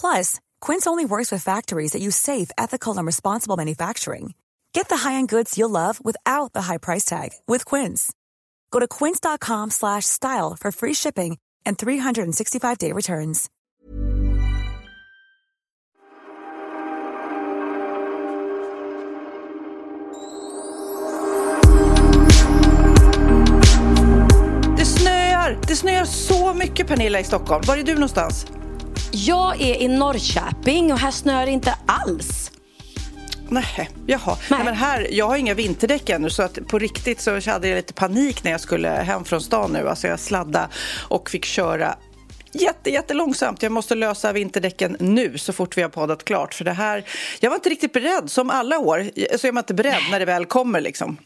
Plus, Quince only works with factories that use safe, ethical, and responsible manufacturing. Get the high-end goods you'll love without the high price tag with Quince. Go to quince.com slash style for free shipping and 365-day returns. Det snöar! Det snöar så mycket Pernilla i Stockholm. Var är du någonstans? Jag är i Norrköping och här snöar det inte alls. Nej, jaha. Nej. men här, jag har inga vinterdäck ännu så att på riktigt så hade jag lite panik när jag skulle hem från stan nu. Alltså jag sladdade och fick köra jätte, jättelångsamt. Jag måste lösa vinterdäcken nu så fort vi har poddat klart. För det här, jag var inte riktigt beredd, som alla år. Så är man inte beredd när det väl kommer liksom.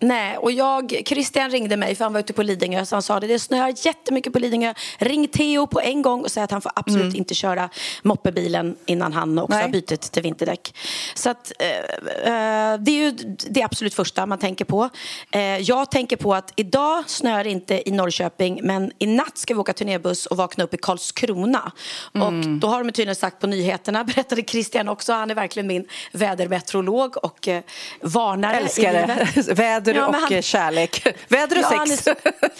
Nej, och jag, Christian ringde mig för han var ute på Lidingö så han sa det, det snöar jättemycket på Lidingö. Ring Theo på en gång och säg att han får absolut Mm. inte köra moppebilen innan han också Nej. har bytt till vinterdäck. Så att, eh, eh, det är ju det absolut första man tänker på. Eh, jag tänker på att idag snöar det inte i Norrköping men i natt ska vi åka turnébuss och vakna upp i Karlskrona. Mm. Och då har de tydligen sagt på nyheterna, berättade Christian också, han är verkligen min vädermeteorolog och eh, varnare. i Älskar livet. Väder Ja, och han- eh, kärlek. Väder och Ja, sex. så-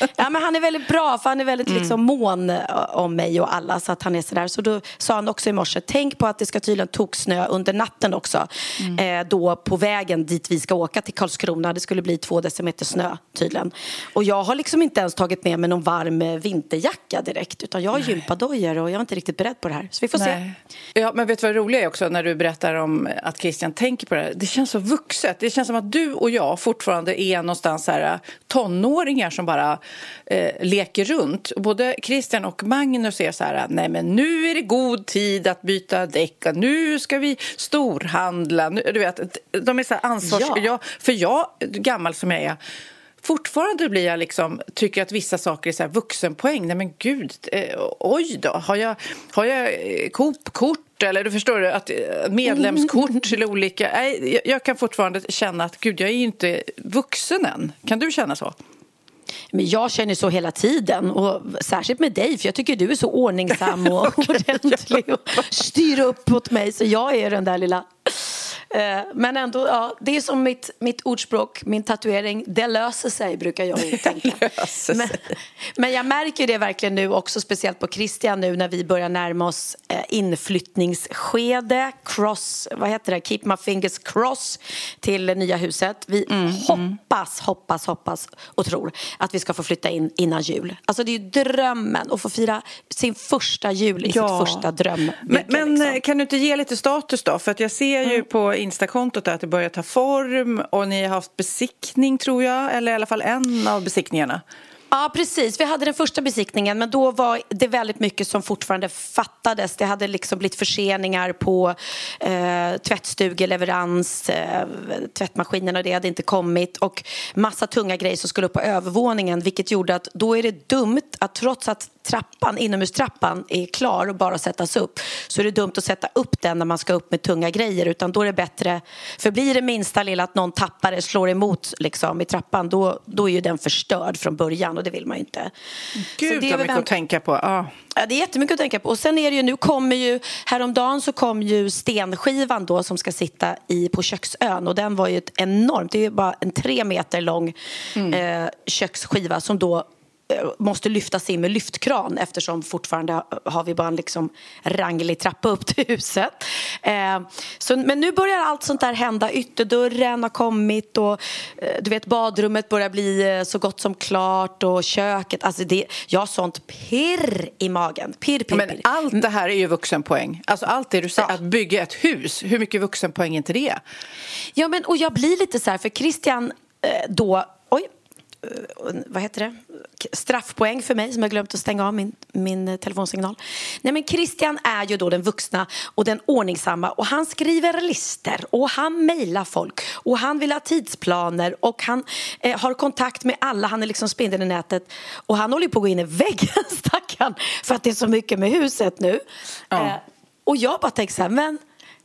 ja, men han är väldigt bra, för han är väldigt Mm. liksom, mån eh, om mig och alla. Så att han är sådär. Så då sa han också i morse, tänk på att det ska tydligen toksnö under natten också. Mm. Eh, då på vägen dit vi ska åka till Karlskrona. Det skulle bli två decimeter snö tydligen. Och jag har liksom inte ens tagit med mig någon varm eh, vinterjacka direkt. Utan jag har gympadojor och jag är inte riktigt beredd på det här. Så vi får se. Nej. Ja, men vet du vad det roliga är också när du berättar om att Christian tänker på det här? Det känns så vuxet. Det känns som att du och jag fortfarande är någonstans här eh, tonåringar som bara eh, leker runt. Både Christian och Magnus är så här, nej men nu är det god tid att byta däck och nu ska vi storhandla. Nu, du vet, de är så här ansvars... Ja. Jag, för jag, gammal som jag är, Fortfarande blir jag liksom, tycker att vissa saker är så här vuxenpoäng. Nej men gud, eh, oj då. Har jag, har jag eh, Coop-kort eller du förstår du, att, eh, medlemskort till olika... Nej, jag, kan fortfarande känna att gud, jag är ju inte vuxen än. Kan du känna så? Men jag känner så hela tiden och särskilt med dig för jag tycker du är så ordningsam och ordentlig och styr upp åt mig så jag är den där lilla Men ändå, ja, det är som mitt, mitt ordspråk, min tatuering, det löser sig brukar jag ju tänka. Men, men jag märker det verkligen nu också, speciellt på Christian nu när vi börjar närma oss eh, inflyttningsskede, cross, vad heter det, keep my fingers cross till det nya huset. Vi hoppas, hoppas, hoppas och tror att vi ska få flytta in innan jul. Alltså det är ju drömmen att få fira sin första jul i Ja. sitt första drömbygge. Men, men liksom. eh, kan du inte ge lite status då? För att jag ser ju på Instakontot att det börjar ta form och ni har haft besiktning tror jag, eller i alla fall en av besiktningarna. Ja, precis. Vi hade den första besiktningen men då var det väldigt mycket som fortfarande fattades. Det hade liksom blivit förseningar på eh, tvättstugeleverans, eh, tvättmaskinen och det hade inte kommit och massa tunga grejer som skulle upp på övervåningen vilket gjorde att då är det dumt att trots att trappan, inomhustrappan är klar och bara sättas upp så är det dumt att sätta upp den när man ska upp med tunga grejer utan då är det bättre, för blir det minsta lilla att någon tappar det, slår emot liksom, i trappan då, då är ju den förstörd från början och det vill man ju inte. Gud det är vad mycket att tänka på. Ja. Ja, det är jättemycket att tänka på. Och sen är det ju, nu kommer ju, häromdagen så kom ju stenskivan då som ska sitta i, på köksön och den var ju ett enormt, det är ju bara en tre meter lång Mm. eh, köksskiva som då måste lyftas in med lyftkran eftersom fortfarande har vi bara en liksom ranglig trappa upp till huset. Eh, så, men nu börjar allt sånt där hända. Ytterdörren har kommit och eh, du vet badrummet börjar bli eh, så gott som klart och köket. Alltså det, jag har sånt pirr i magen. Pirr, pirr, Men pirr. allt det här är ju vuxenpoäng. Alltså allt det du säger, Ja. att bygga ett hus, hur mycket vuxenpoäng är inte det? Ja, men, och jag blir lite så här, för Christian eh, då... Eh, vad heter det? Straffpoäng för mig som jag glömt att stänga av min, min eh, telefonsignal. Nej, men Christian är ju då den vuxna och den ordningsamma och han skriver lister och han mejlar folk och han vill ha tidsplaner och han eh, har kontakt med alla. Han är liksom spindeln i nätet och han håller på att gå in i väggen, stackarn, för att det är så mycket med huset nu. Eh, och jag bara tänker så här, men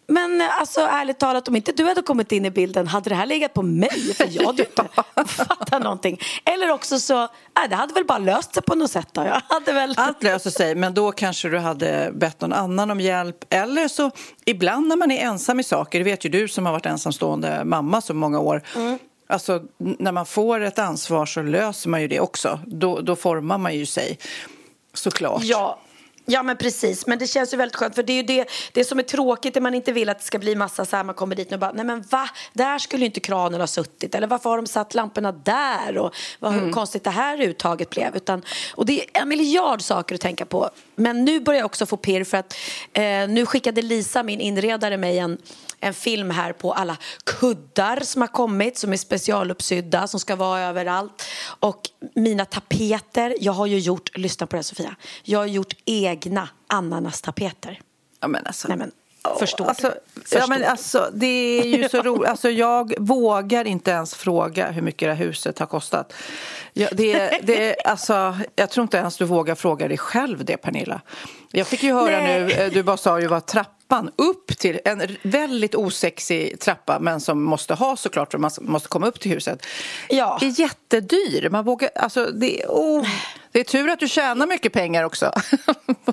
men eh, alltså ärligt talat, om inte du hade kommit in i bilden hade det här legat på mig för jag hade ju inte fattat någonting. Eller också så, nej, det hade väl bara löst sig på något sätt då. Jag hade väl... Allt löser sig, men då kanske du hade bett någon annan om hjälp. Eller så, ibland när man är ensam i saker, det vet ju du som har varit ensamstående mamma så många år. Alltså, n- när man får ett ansvar så löser man ju det också. Då, då formar man ju sig, såklart. Ja. Ja men precis, men det känns ju väldigt skönt för det är ju det, det som är tråkigt när man inte vill att det ska bli massa så här man kommer dit och bara nej men va, där skulle ju inte kranen ha suttit eller varför har de satt lamporna där? Och vad hur konstigt det här uttaget blev. Utan, och det är en miljard saker att tänka på. Men nu börjar jag också få pirr för att eh, nu skickade Lisa, min inredare, mig en, en film här på alla kuddar som har kommit som är specialuppsydda som ska vara överallt och mina tapeter, jag har ju gjort, lyssna på det Sofia, jag har gjort egna ananastapeter. Ja, men alltså, Nej, men, förstår alltså, du? Ja, Förstår men alltså, det är ju så roligt. Alltså, jag vågar inte ens fråga hur mycket det här huset har kostat. Ja, det, det, alltså, jag tror inte ens du vågar fråga dig själv det, Pernilla. Jag fick ju höra Nej. nu, eh, du bara sa ju vad trappan upp till en väldigt osexig trappa men som måste ha såklart för man måste komma upp till huset. Ja. är jättedyr. Man vågar, alltså, det, oh, det är tur att du tjänar mycket pengar också.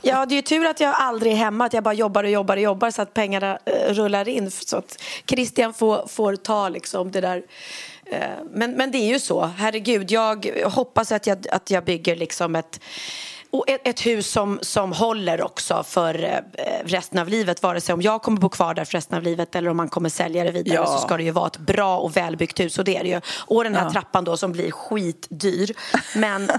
Ja, det är tur att jag aldrig är hemma, att jag bara jobbar och jobbar och jobbar så att pengarna eh, rullar in så att Christian får, får ta liksom det där. Eh, men, men det är ju så, herregud, jag hoppas att jag, att jag bygger liksom ett och ett, ett hus som, som håller också för eh, resten av livet vare sig om jag kommer bo kvar där för resten av livet eller om man kommer sälja det vidare Ja. så ska det ju vara ett bra och välbyggt hus och det är det ju. Och den här trappan då som blir skitdyr. Men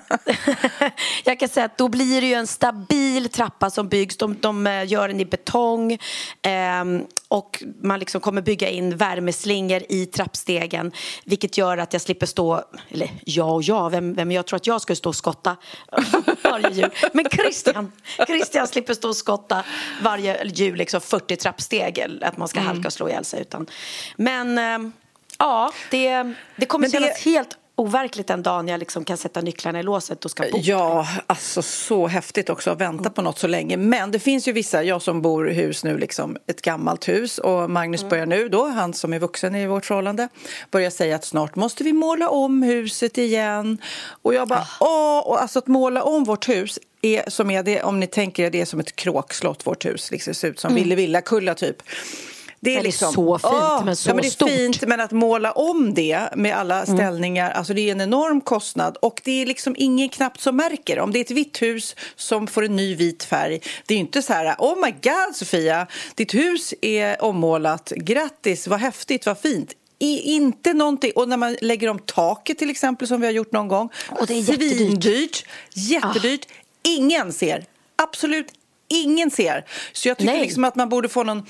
jag kan säga att då blir det ju en stabil trappa som byggs. De, de eh, gör den i betong ehm, och man liksom kommer bygga in värmeslingor i trappstegen vilket gör att jag slipper stå, eller ja och ja, vem, vem jag tror att jag skulle stå och skotta varje jul. Men Christian, Christian slipper stå och skotta varje jul, liksom 40 trappsteg, att man ska halka och slå ihjäl sig. Utan. Men ehm, ja, det, det kommer Men det- kännas helt overkligt en dag när jag liksom kan sätta nycklarna i låset och ska bo. Ja, alltså så häftigt också att vänta på något så länge. Men det finns ju vissa, jag som bor i hus nu, liksom ett gammalt hus och Magnus Mm. börjar nu då, han som är vuxen i vårt förhållande, börjar säga att snart måste vi måla om huset igen. Och jag bara, Ah. åh, och alltså att måla om vårt hus är som är det, om ni tänker er det är som ett kråkslott, vårt hus, liksom ser ut som Ville Villa-kulla typ. Det är, Mm. Det är liksom, så fint, men så ja, men det är stort. fint, men att måla om det med alla Mm. ställningar, alltså det är en enorm kostnad och det är liksom ingen knappt som märker. Om det är ett vitt hus som får en ny vit färg, det är inte så här oh my god Sofia, ditt hus är ommålat, grattis, vad häftigt, vad fint. I, inte någonting, och när man lägger om taket till exempel som vi har gjort någon gång, Och det är jättedyrt. Ah. Svindyrt, jättedyrt, ingen ser, absolut ingen ser. Så jag tycker Nej. liksom att man borde få någon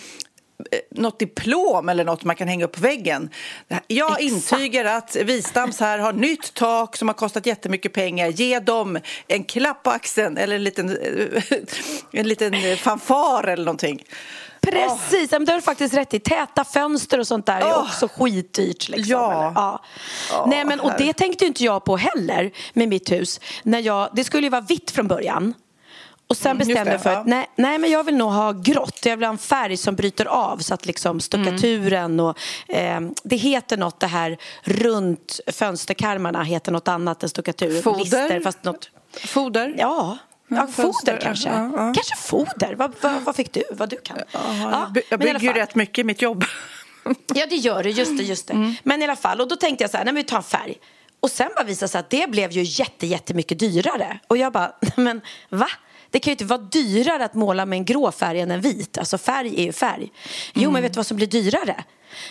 något diplom eller något man kan hänga upp på väggen. Jag Exakt. intygar att Wistams här har nytt tak som har kostat jättemycket pengar. Ge dem en klapp på axeln eller en liten, en liten fanfar eller någonting. Precis, men det har du faktiskt rätt i. Täta fönster och sånt där är också skitdyrt. Liksom, Ja. ja. Nej, men, och det tänkte inte jag på heller med mitt hus. När jag, det skulle ju vara vitt från början. Och sen Mm, bestämde jag för ja. att nej, nej, men jag vill nog ha grått. Jag vill ha en färg som bryter av så att liksom stuckaturen och eh, det heter något det här runt fönsterkarmarna heter något annat än stuckatur. Foder? Lister, fast något. Foder? Ja, ja fönster, foder kanske. ja, ja. Kanske foder. Vad, vad, vad fick du? Vad du kan? Ja, Ja, jag bygger ju rätt mycket i mitt jobb. Ja, det gör det. Just det, just det. Men i alla fall, och då tänkte jag så här, nej, men vi tar en färg. Och sen bara visade sig att det blev ju jätte, jättemycket dyrare. Och jag bara, men va? Det kan ju inte vara dyrare att måla med en grå färg än en vit. Alltså färg är ju färg. Jo, men vet du vad som blir dyrare?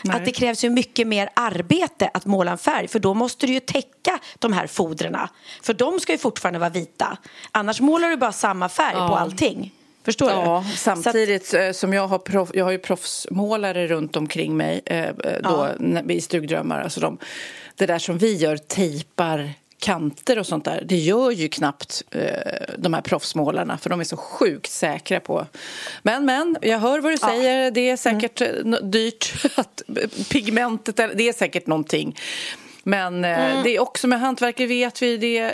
Nej. Att det krävs ju mycket mer arbete att måla en färg för då måste du ju täcka de här fodrarna. För de ska ju fortfarande vara vita. Annars målar du bara samma färg på allting. Förstår Ja, du? samtidigt eh, som jag har, proff, jag har ju proffsmålare runt omkring mig eh, eh, då, när- i Stugdrömmar. Alltså de, det där som vi gör, tejpar kanter och sånt där, det gör ju knappt eh, de här proffsmålarna för de är så sjukt säkra på... Men, men, jag hör vad du säger, det är säkert eh, nå- dyrt. Att, pigmentet, eller- det är säkert någonting. Men eh, det är också med hantverkare vet vi, det, eh,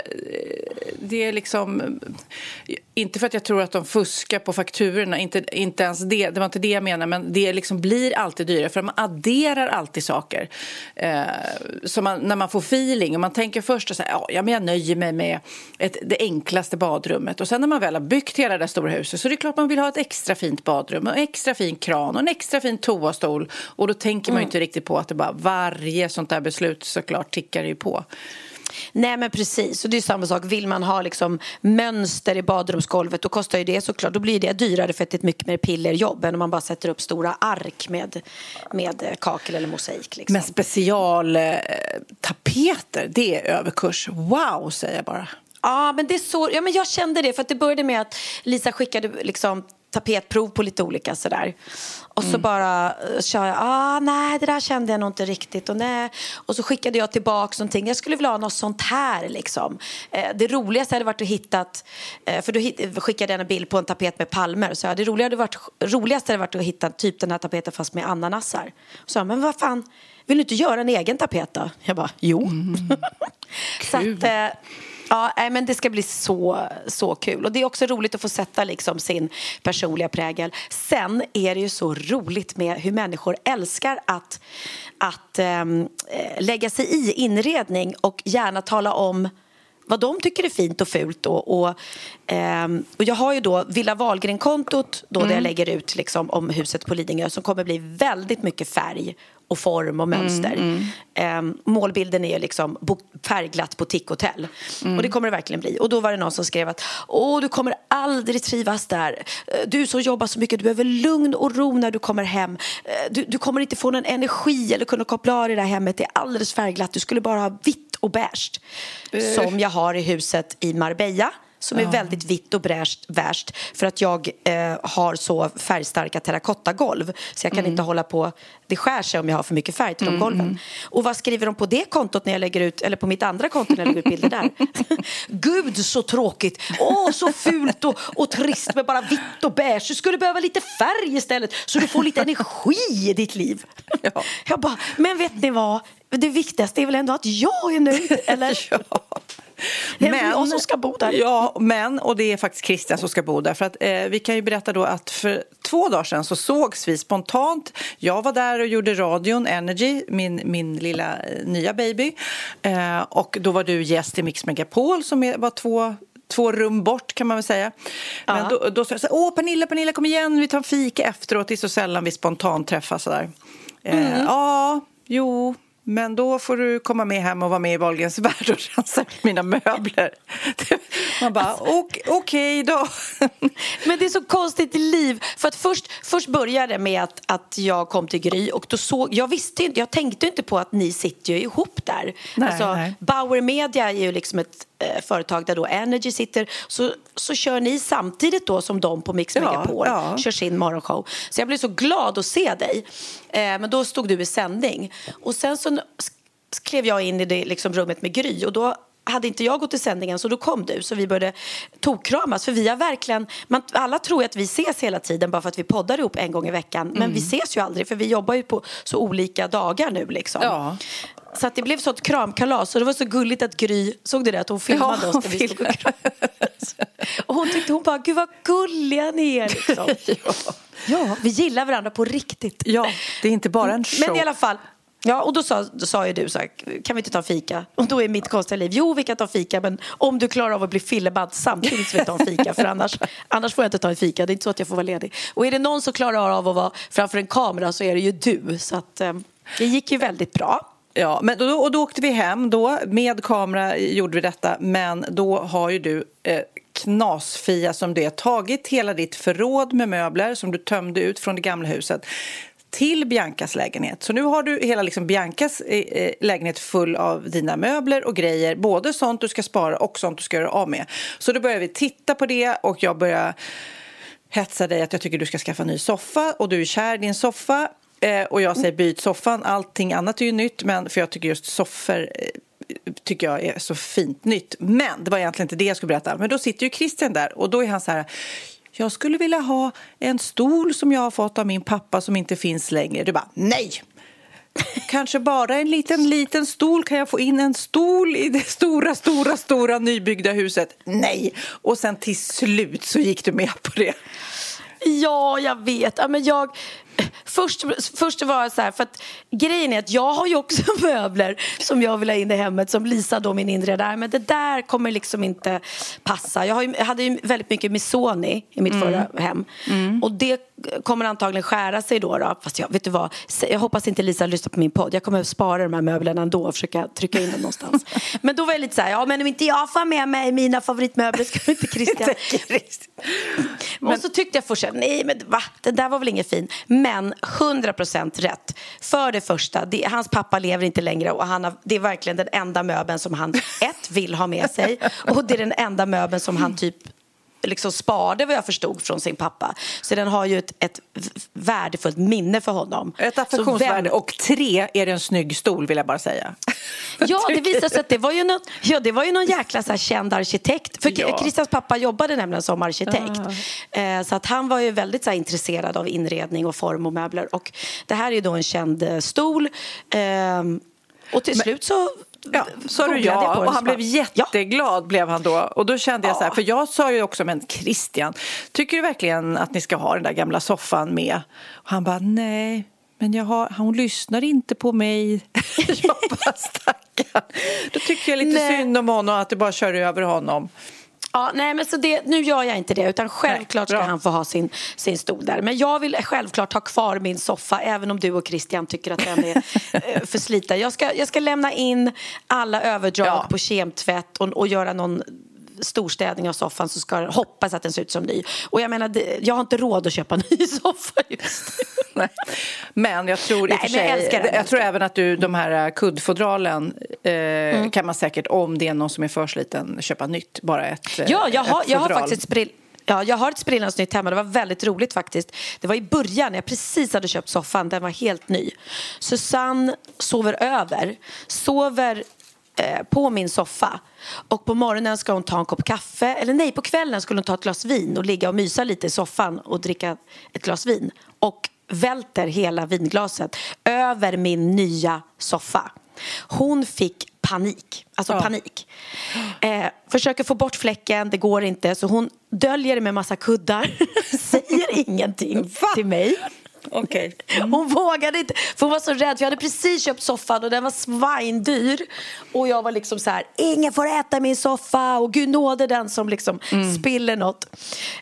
det är liksom... Inte för att jag tror att de fuskar på fakturorna, inte, inte ens det, det var inte det jag menar, men det liksom blir alltid dyrare för man adderar alltid saker. Eh, så man, när man får feeling och man tänker först här, ja, men jag nöjer mig med ett, det enklaste badrummet. Och sen när man väl har byggt hela det stora huset så är det klart man vill ha ett extra fint badrum och en extra fin kran och en extra fin toastol. Och då tänker man ju inte riktigt på att det bara varje sånt där beslut såklart tickar ju på. Nej men precis, och det är samma sak. Vill man ha liksom mönster i badrumsgolvet då kostar ju det såklart. Då blir det dyrare för att det är ett mycket mer pillerjobb än om man bara sätter upp stora ark med, med eh, kakel eller mosaik. Liksom. Men specialtapeter, det är överkurs. Wow, säger jag bara. Ja, men det är så, ja, men jag kände det för att det började med att Lisa skickade liksom tapetprov på lite olika sådär. Och så bara uh, sa jag, ah, nej det där kände jag nog inte riktigt. Och, nej. och så skickade jag tillbaka någonting, jag skulle vilja ha något sånt här liksom. Eh, det roligaste hade varit att hitta, eh, för då hit, skickade jag en bild på en tapet med palmer. Så jag, det roligaste hade varit, roligaste hade varit att hitta typ den här tapeten fast med ananasar. Så jag, men vad fan, vill du inte göra en egen tapet då? Jag bara, jo. så att, eh, Ja, nej, men det ska bli så, så kul. Och Det är också roligt att få sätta liksom sin personliga prägel. Sen är det ju så roligt med hur människor älskar att, att ehm, eh, lägga sig i inredning och gärna tala om vad de tycker är fint och fult. Och, och, ehm, och jag har ju då Villa Wahlgren-kontot då där jag lägger ut liksom om huset på Lidingö som kommer bli väldigt mycket färg och form och mönster. Ehm, målbilden är liksom färgglatt boutiquehotell. Och det kommer det verkligen bli. Och då var det någon som skrev att Åh, du kommer aldrig trivas där. Eh, Du som jobbar så mycket, du behöver lugn och ro när du kommer hem. Eh, Du, du kommer inte få någon energi eller kunna koppla av i det här hemmet. Det är alldeles färgglatt. Du skulle bara ha vitt och beige. Som jag har i huset i Marbella som är väldigt vitt och bräst, värst för att jag eh, har så färgstarka terrakottagolv så jag kan inte hålla på, det skär sig om jag har för mycket färg till de golven. Och vad skriver de på det kontot när jag lägger ut, eller på mitt andra konto när jag lägger ut bilder där? Gud så tråkigt, åh så fult och, och trist med bara vitt och beige. Du skulle behöva lite färg istället så du får lite energi i ditt liv. Ja. Jag bara, men vet ni vad? Det viktigaste är väl ändå att jag är nöjd, eller? Ja. Det är jag som ska bo där. Ja, men, och det är faktiskt Christian som ska bo där. För att, eh, vi kan ju berätta då att för två dagar sedan så sågs vi spontant. Jag var där och gjorde radion Energy, min, min lilla eh, nya baby. Eh, och då var du gäst i Mix Megapol som är, var två Två rum bort kan man väl säga. Men då, då sa jag så här, åh Pernilla, Pernilla kom igen, vi tar en fika efteråt. Det är så sällan vi spontant träffas sådär. Eh, ja, jo, men då får du komma med hem och vara med i Wahlgrens värld och rensa ut mina möbler. Man bara, ok- okej då. Men det är så konstigt liv. För att först, först började det med att, att jag kom till Gry och då såg, jag visste inte, jag tänkte inte på att ni sitter ju ihop där. Nej, alltså, nej. Bauer Media är ju liksom ett eh, företag där då Energy sitter. Så, så kör ni samtidigt då som de på Mix Ja, Megapol ja. kör sin morgonshow. Så jag blev så glad att se dig. Eh, men då stod du i sändning. Och sen så klev jag in i det liksom, rummet med Gry och då hade inte jag gått till sändningen så då kom du så vi började tokkramas för vi har verkligen, man, alla tror att vi ses hela tiden bara för att vi poddar ihop en gång i veckan men vi ses ju aldrig för vi jobbar ju på så olika dagar nu liksom. Ja. Så att det blev så ett kramkalas och det var så gulligt att Gry, såg du det att hon filmade Ja, oss när vi stod och kramades. Och hon tyckte, hon bara, gud vad gulliga ni är liksom. ja. Ja, vi gillar varandra på riktigt. ja, det är inte bara en show. Men i alla fall, ja, och då sa, då sa ju du så här, kan vi inte ta fika? Och då är mitt konstiga liv, jo vi kan ta fika men om du klarar av att bli fillebad samtidigt så vi ta en fika för annars, annars får jag inte ta en fika, det är inte så att jag får vara ledig. Och är det någon som klarar av att vara framför en kamera så är det ju du så att eh, det gick ju väldigt bra. Ja, men då, och då åkte vi hem då. Med kamera gjorde vi detta, men då har ju du eh, knasfia som det tagit hela ditt förråd med möbler som du tömde ut från det gamla huset till Biancas lägenhet. Så nu har du hela liksom Biancas eh, eh, lägenhet full av dina möbler och grejer. Både sånt du ska spara och sånt du ska göra av med. Så då börjar vi titta på det och jag börjar hetsa dig att jag tycker du ska skaffa en ny soffa och du är kär i din soffa. Eh, och jag säger byt soffan, allting annat är ju nytt men för jag tycker just soffor eh, tycker jag är så fint nytt. Men det var egentligen inte det jag skulle berätta. Men då sitter ju Christian där och då är han så här jag skulle vilja ha en stol som jag har fått av min pappa som inte finns längre. Du bara, nej! Kanske bara en liten, liten stol. Kan jag få in en stol i det stora, stora, stora nybyggda huset? Nej! Och sen till slut så gick du med på det. Ja, jag vet. Ja, men jag, först, först var jag så här, för att grejen är att jag har ju också möbler som jag vill ha in i hemmet som Lisa då min inredare, men det där kommer liksom inte passa. Jag, ju, jag hade ju väldigt mycket Missoni i mitt mm. förra hem mm. och det kommer antagligen skära sig då, då. Fast jag, vet du vad, jag hoppas inte Lisa lyssnar på min podd. Jag kommer att spara de här möblerna ändå och försöka trycka in dem någonstans. men då var jag lite så här, ja men om inte jag får med mig mina favoritmöbler ska inte Christian. men... Och så tyckte jag först, nej men va, det där var väl inget fint. Men 100% rätt. För det första, det, hans pappa lever inte längre och han har, det är verkligen den enda möbeln som han ett vill ha med sig och det är den enda möbeln som han typ liksom sparade vad jag förstod från sin pappa. Så den har ju ett, ett värdefullt minne för honom. Ett affektionsvärde och tre är det en snygg stol vill jag bara säga. Ja, det visade sig att det var ju någon, ja, det var ju någon jäkla så känd arkitekt. För ja. Christians pappa jobbade nämligen som arkitekt. Uh. Så att han var ju väldigt så intresserad av inredning och form och möbler. Och det här är ju då en känd eh, stol. Ehm, och till Men... slut så Ja, sa du ja och han blev jätteglad ja. blev han då. Och då kände jag så här, för jag sa ju också, men Christian, tycker du verkligen att ni ska ha den där gamla soffan med? Och han bara, nej, men jag har, hon lyssnar inte på mig. jag bara, stackarn. Då tycker jag lite nej. synd om honom, att du bara kör över honom. Ja, nej, men så det, nu gör jag inte det, utan självklart ska han få ha sin, sin stol där. Men jag vill självklart ha kvar min soffa, även om du och Christian tycker att den är eh, för sliten. Jag ska, jag ska lämna in alla överdrag ja. på kemtvätt och, och göra någon storstädning av soffan så ska hoppas att den ser ut som ny. Och jag menar, jag har inte råd att köpa en ny soffa just nu. Men jag tror, Nej, i sig, jag, jag, jag tror även att du, de här äh, kuddfodralen eh, mm. kan man säkert, om det är någon som är för sliten, köpa nytt. Bara ett Ja, jag har, jag har faktiskt sprill Ja, jag har ett sprillans nytt hemma. Det var väldigt roligt faktiskt. Det var i början, jag precis hade köpt soffan. Den var helt ny. Susanne sover över. Sover Eh, på min soffa. Och på morgonen ska hon ta en kopp kaffe. Eller nej, på kvällen skulle hon ta ett glas vin och ligga och mysa lite i soffan och dricka ett glas vin. Och välter hela vinglaset över min nya soffa. Hon fick panik. Alltså ja. panik. Eh, försöker få bort fläcken, det går inte. Så hon döljer det med massa kuddar. Säger ingenting Va? till mig. Okay. Mm. Hon vågade inte, för hon var så rädd. Jag hade precis köpt soffan och den var svindyr. Och jag var liksom så här, ingen får äta min soffa och gud nåde den som liksom mm. spiller något.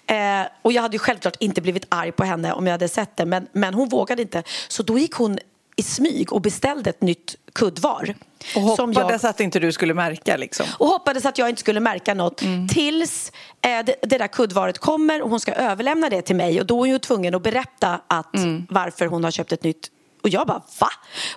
Eh, och jag hade ju självklart inte blivit arg på henne om jag hade sett det, men, men hon vågade inte. Så då gick hon i smyg och beställde ett nytt kuddvar. Och hoppades jag... att inte du skulle märka liksom. Och hoppades att jag inte skulle märka något mm. tills eh, det, det, där kuddvaret kommer och hon ska överlämna det till mig och då är hon ju tvungen att berätta att mm. varför hon har köpt ett nytt och jag bara va?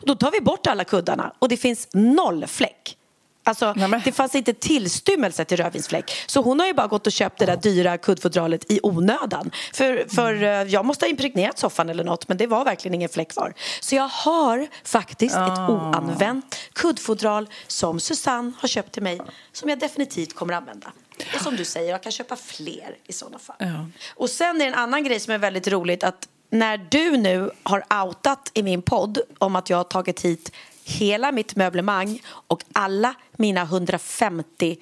då tar vi bort alla kuddarna och det finns noll fläck. Alltså, det fanns inte tillstymmelse till rödvinsfläck. Så hon har ju bara gått och köpt det där dyra kuddfodralet i onödan. För, för mm. jag måste ha impregnerat soffan eller något men det var verkligen ingen fläck kvar. Så jag har faktiskt oh. ett ah. oanvänt kuddfodral som Susanne har köpt till mig som jag definitivt kommer att använda. Och som du säger, jag kan köpa fler i sådana fall. Ja. Och sen är det en annan grej som är väldigt roligt att när du nu har outat i min podd om att jag har tagit hit hela mitt möblemang och alla mina 150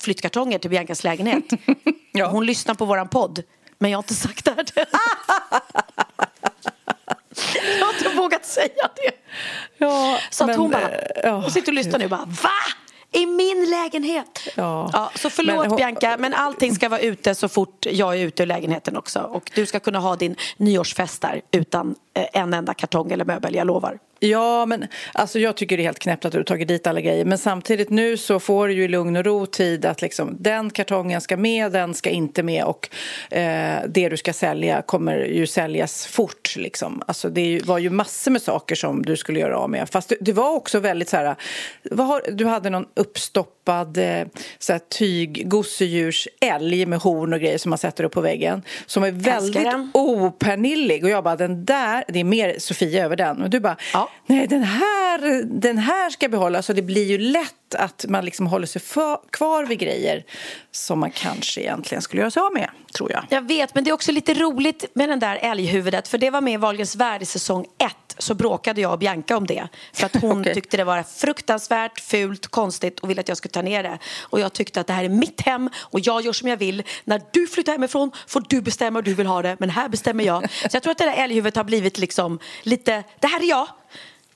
flyttkartonger till Biancas lägenhet. ja. Hon lyssnar på våran podd, men jag har inte sagt det här Jag har inte vågat säga det. Ja, så att men, hon bara, ja, hon sitter och lyssnar nu och bara, va? I min lägenhet. Ja. så förlåt Men hon- Bianca, men allting ska vara ute så fort jag är ute ur lägenheten också. Och du ska kunna ha din nyårsfest där utan eh, en enda kartong eller möbel, jag lovar. Ja, men alltså jag tycker det är helt knäppt att du har tagit dit alla grejer. Men samtidigt nu så får du ju i lugn och ro tid att liksom, den kartongen ska med, den ska inte med och eh, det du ska sälja kommer ju säljas fort. Liksom. Alltså, det var ju massor med saker som du skulle göra av med. Fast det, det var också väldigt så här, har, du hade någon uppstoppad eh, så här, tyg, gosedjursälg med horn och grejer som man sätter upp på väggen. Som är väldigt opernillig. Och jag bara, den där, det är mer Sofia över den. Och du bara, Ja nej den här, den här ska behållas. Så det blir ju lätt att man liksom håller sig för, kvar vid grejer som man kanske egentligen skulle göra sig av med, tror jag. Jag vet, men det är också lite roligt med den där älghuvudet. För det var med i Wahlgrens värld i säsong ett. Så bråkade jag och Bianca om det. För att hon Okej. tyckte det var fruktansvärt, fult, konstigt och ville att jag skulle ta ner det. Och jag tyckte att det här är mitt hem och jag gör som jag vill. När du flyttar hemifrån får du bestämma hur du vill ha det. Men här bestämmer jag. Så jag tror att det där älghuvudet har blivit liksom lite, det här är jag.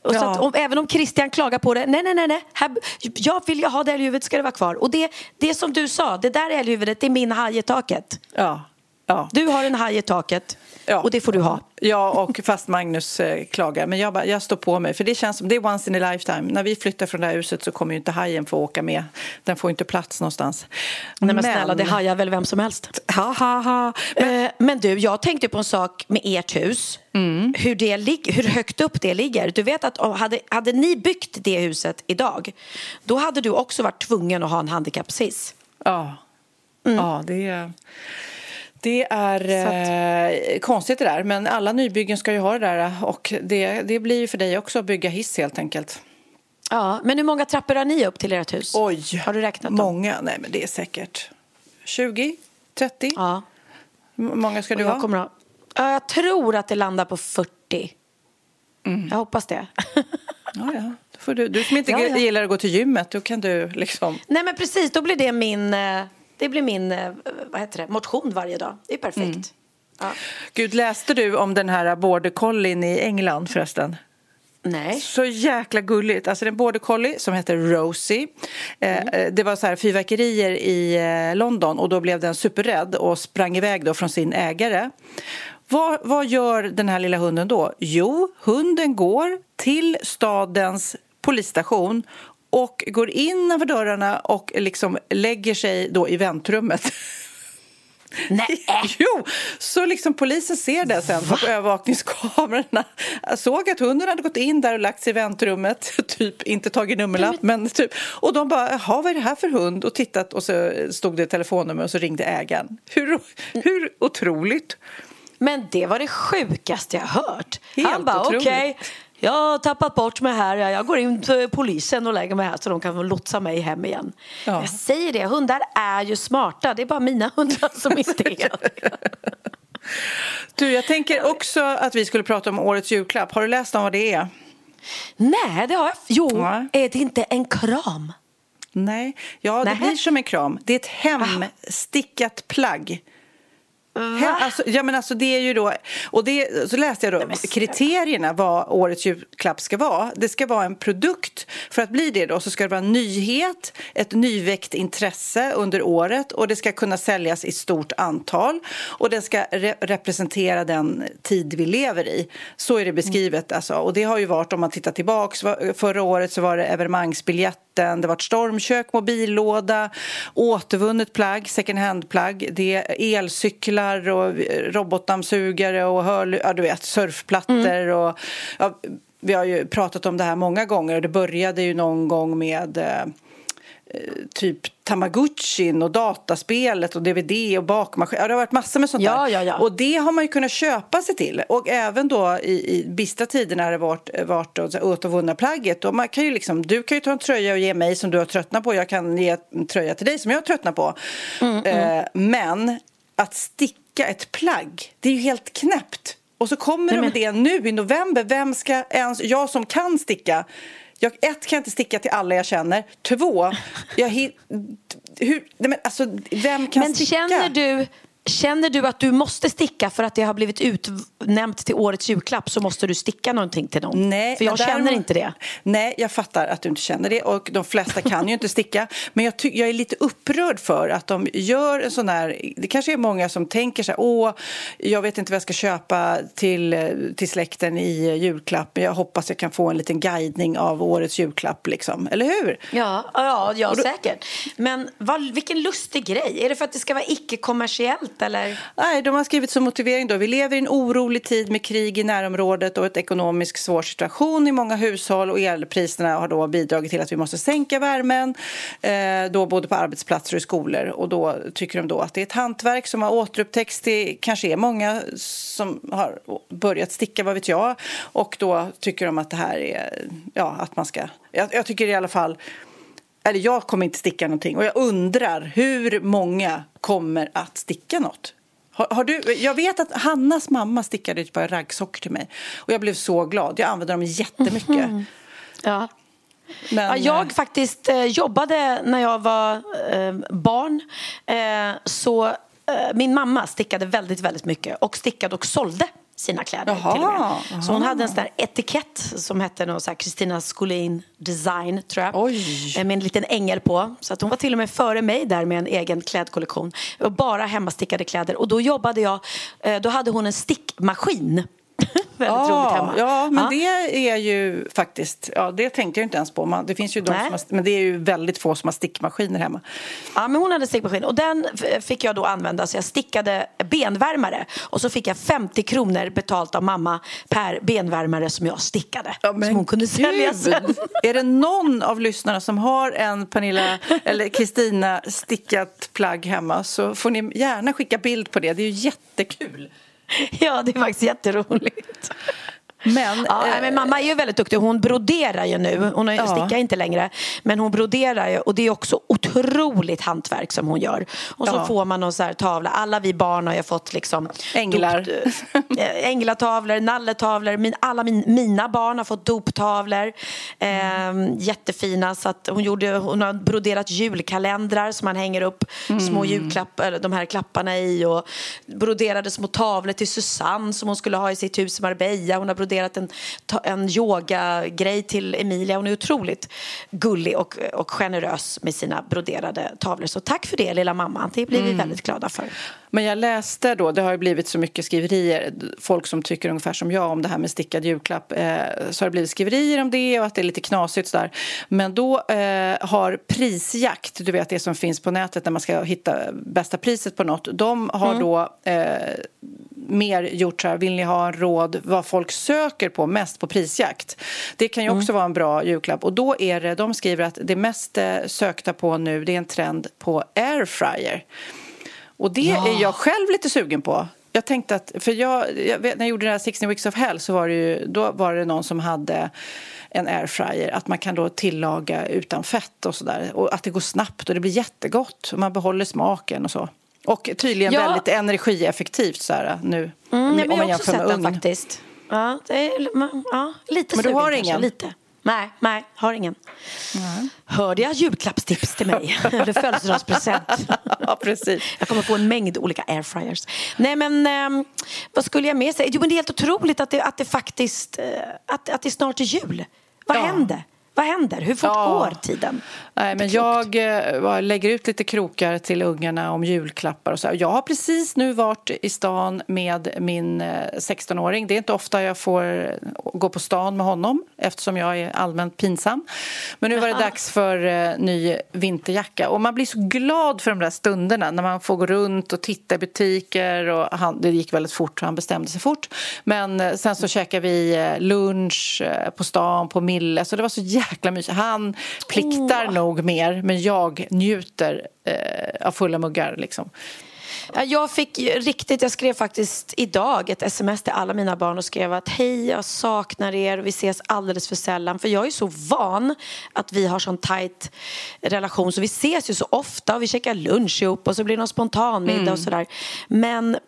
Och så Ja. om, även om Christian klagar på det, nej, nej, nej, nej. Här, jag vill jag ha det älghuvudet ska det vara kvar. Och det, det som du sa, det där älghuvudet, det är min haj i taket. Ja, ja. Du har en haj i taket Ja. och det får du ha. Ja, och fast Magnus eh, klagar. Men jag, bara, jag står på mig, för det känns som det är once in a lifetime. När vi flyttar från det här huset så kommer ju inte hajen få åka med. Den får inte plats någonstans. Nej men snälla, det hajar väl vem som helst. Ha, ha, ha. Men, men du, jag tänkte på en sak med ert hus. Mm. Hur, det hur högt upp det ligger. Du vet att hade, hade ni byggt det huset idag då hade du också varit tvungen att ha en handikappshiss. Ja, Mm. ja det är... Det är eh, konstigt det där, men alla nybyggen ska ju ha det där och det, det blir ju för dig också att bygga hiss helt enkelt. Ja, men hur många trappor har ni upp till ert hus? Oj, Har du räknat dem? Många, nej men det är säkert 20, 30. Ja. Hur många ska du ha? kommer ja, jag tror att det landar på 40. Jag hoppas det. Ja, ja. Då får du, du som inte Ja, ja. gillar att gå till gymmet, då kan du liksom... Nej men precis, då blir det min, eh, det blir min eh, vad heter det, motion varje dag. Det är perfekt. Mm. Ja. Gud, läste du om den här border collien i England förresten? Nej. Så jäkla gulligt. Alltså en border collie som heter Rosie. Mm. Eh, det var så här fyrverkerier i eh, London och då blev den superrädd och sprang iväg då från sin ägare. Vad, vad gör den här lilla hunden då? Jo, hunden går till stadens polisstation och går innanför dörrarna och liksom lägger sig då i väntrummet. Nej. Jo, så liksom polisen ser det sen på övervakningskamerorna. Jag såg att hunden hade gått in där och lagt sig i väntrummet, typ inte tagit nummerlapp, men typ. Och de bara, jaha, vad är det här för hund? Och tittat och så stod det telefonnummer och så ringde ägaren. Hur, hur otroligt? Men det var det sjukaste jag hört. Helt Han bara okej, otroligt. Jag har tappat bort mig här. Jag går in till polisen och lägger mig här så de kan få lotsa mig hem igen. Ja. Jag säger det, hundar är ju smarta. Det är bara mina hundar som inte är det. Du, jag tänker också att vi skulle prata om årets julklapp. Har du läst om vad det är? Nej, det har jag. Jo, Nej. är det inte en kram? Nej, ja det Nähä. blir som en kram. Det är ett hemstickat plagg. Hem, alltså, ja, men alltså det är ju då, och det, så läste jag då kriterierna vad årets julklapp ska vara. Det ska vara en produkt. För att bli det då så ska det vara en nyhet, ett nyväckt intresse under året och det ska kunna säljas i stort antal och det ska re representera den tid vi lever i. Så är det beskrivet alltså. Och det har ju varit om man tittar tillbaks. va- Förra året så var det evenemangsbiljetten, det var ett stormkök, mobillåda, återvunnet plagg, second hand-plagg, det är elcyklar och robotdammsugare och hörl, ja, du vet, surfplattor och ja, vi har ju pratat om det här många gånger och det började ju någon gång med eh, typ Tamagotchin och dataspelet och DVD och bakmaskin. Ja, det har varit massor med sånt Ja, där. ja, ja. Och det har man ju kunnat köpa sig till. Och även då i, i bistra tider när det varit, varit återvunna plagget. Och man kan ju liksom, du kan ju ta en tröja och ge mig som du har tröttnat på. Jag kan ge en tröja till dig som jag har tröttnat på. Mm, Eh, men att sticka ett plagg, det är ju helt knäppt. Och så kommer de med det nu i november. Vem ska ens, jag som kan sticka, jag, ett, kan jag inte sticka till alla jag känner. Två, jag, hur, nej men alltså, vem kan Men sticka? känner du, Känner du att du måste sticka för att det har blivit utnämnt till årets julklapp så måste du sticka någonting till någon? Nej, för jag känner inte det. Nej, jag fattar att du inte känner det och de flesta kan ju inte sticka. Men jag, jag är lite upprörd för att de gör en sån här... Det kanske är många som tänker så här, åh, jag vet inte vad jag ska köpa till, till släkten i julklapp, men jag hoppas jag kan få en liten guidning av årets julklapp, liksom. Eller hur? Ja, ja, ja säkert. Men vad, vilken lustig grej. Är det för att det ska vara icke-kommersiellt eller? Nej, de har skrivit som motivering då. Vi lever i en orolig tid med krig i närområdet och ett ekonomiskt svår situation i många hushåll och elpriserna har då bidragit till att vi måste sänka värmen, eh, då både på arbetsplatser och i skolor. Och då tycker de då att det är ett hantverk som har återupptäckts. Det kanske är många som har börjat sticka, vad vet jag. Och då tycker de att det här är, ja, att man ska... Jag, jag tycker i alla fall eller jag kommer inte sticka någonting och jag undrar hur många kommer att sticka något. Har, har du, jag vet att Hannas mamma stickade ett par raggsockor till mig och jag blev så glad. Jag använde dem jättemycket. Ja. Men, Ja, eh, jag faktiskt eh, jobbade när jag var eh, barn. Eh, så eh, min mamma stickade väldigt, väldigt mycket och stickade och sålde sina kläder Jaha, till och med. Så hon hade en sån etikett som hette Kristina Skolin Design tror jag. Oj. Eh, Med en liten ängel på. Så att hon var till och med före mig där med en egen klädkollektion. Bara hemmastickade kläder. Och då jobbade jag, eh, då hade hon en stickmaskin. Väldigt roligt hemma. Ja, men Ja. det är ju faktiskt... Ja, det tänkte jag inte ens på. Man, det finns ju de har, men det är ju väldigt få som har stickmaskiner hemma. Ja, men hon hade stickmaskin och den fick jag då använda så jag stickade benvärmare och så fick jag 50 kronor betalt av mamma per benvärmare som jag stickade. som hon kunde sälja sen. Är det någon av lyssnarna som har en Pernilla eller Kristina stickat plagg hemma så får ni gärna skicka bild på det. Det är ju jättekul. Ja, det är faktiskt jätteroligt. Men, Ja, eh, nej, men mamma är ju väldigt duktig. Hon broderar ju nu. Hon Ja. stickar inte längre. Men hon broderar ju och det är också otroligt hantverk som hon gör. Och så Ja. får man någon så här tavla. Alla vi barn har ju fått liksom Änglar. Dop, eh, änglatavlor, nalletavlor. Min, alla min, mina barn har fått doptavlor. Eh, jättefina. Så att hon, gjorde, hon har broderat julkalendrar som man hänger upp små julklappar, de här klapparna i. Och broderade små tavlor till Susanne som hon skulle ha i sitt hus i Marbella. Hon har broderat en, ta- en yogagrej till Emilia. Hon är otroligt gullig och, och generös med sina broderade tavlor. Så tack för det lilla mamma. Det blir vi väldigt glada för. Men jag läste då, det har ju blivit så mycket skriverier, folk som tycker ungefär som jag om det här med stickad julklapp, eh, så har det blivit skriverier om det och att det är lite knasigt sådär. Men då eh, har prisjakt, du vet det som finns på nätet när man ska hitta bästa priset på något, de har då eh, mer gjort så här, vill ni ha råd vad folk söker på mest på prisjakt? Det kan ju också vara en bra julklapp och då är det, de skriver att det mest eh, sökta på nu, det är en trend på airfryer. Och det är jag själv lite sugen på. Jag tänkte att, för jag, jag vet, när jag gjorde den här 16 Weeks of Hell så var det ju, då var det någon som hade en airfryer, att man kan då tillaga utan fett och sådär. Och att det går snabbt och det blir jättegott och man behåller smaken och så. Och tydligen Ja. väldigt energieffektivt så här nu. Mm, ja, om men jag man har också med sett den faktiskt. Ja, det är, man- ja, lite Men du har kanske, ingen? Lite. Nej, nej, har ingen. Hörde jag julklappstips till mig? Eller födelsedagspresent? ja, precis. Jag kommer få en mängd olika airfryers. Nej, men ehm, vad skulle jag mer säga? Jo, men det är helt otroligt att det, att det faktiskt eh, att, att det snart är jul. Vad Ja. hände? Vad händer? Hur fort Ja. går tiden? Nej, men jag eh, lägger ut lite krokar till ungarna om julklappar och så. Jag har precis nu varit i stan med min eh, 16-åring. Det är inte ofta jag får eh, gå på stan med honom eftersom jag är allmänt pinsam. Men nu var det dags för eh, ny vinterjacka och man blir så glad för de där stunderna när man får gå runt och titta i butiker och han, det gick väldigt fort han bestämde sig fort. Men eh, sen så käkade vi eh, lunch på stan på Mille så det var så jäkla mysigt. Han pliktar nog mer men jag njuter eh, av fulla muggar liksom. Ja, Jag fick riktigt, jag skrev faktiskt idag ett sms till alla mina barn och skrev att hej, jag saknar er och vi ses alldeles för sällan. För jag är så van att vi har sån tajt relation så vi ses ju så ofta och vi käkar lunch ihop och så blir det någon spontanmiddag och sådär. Men eh,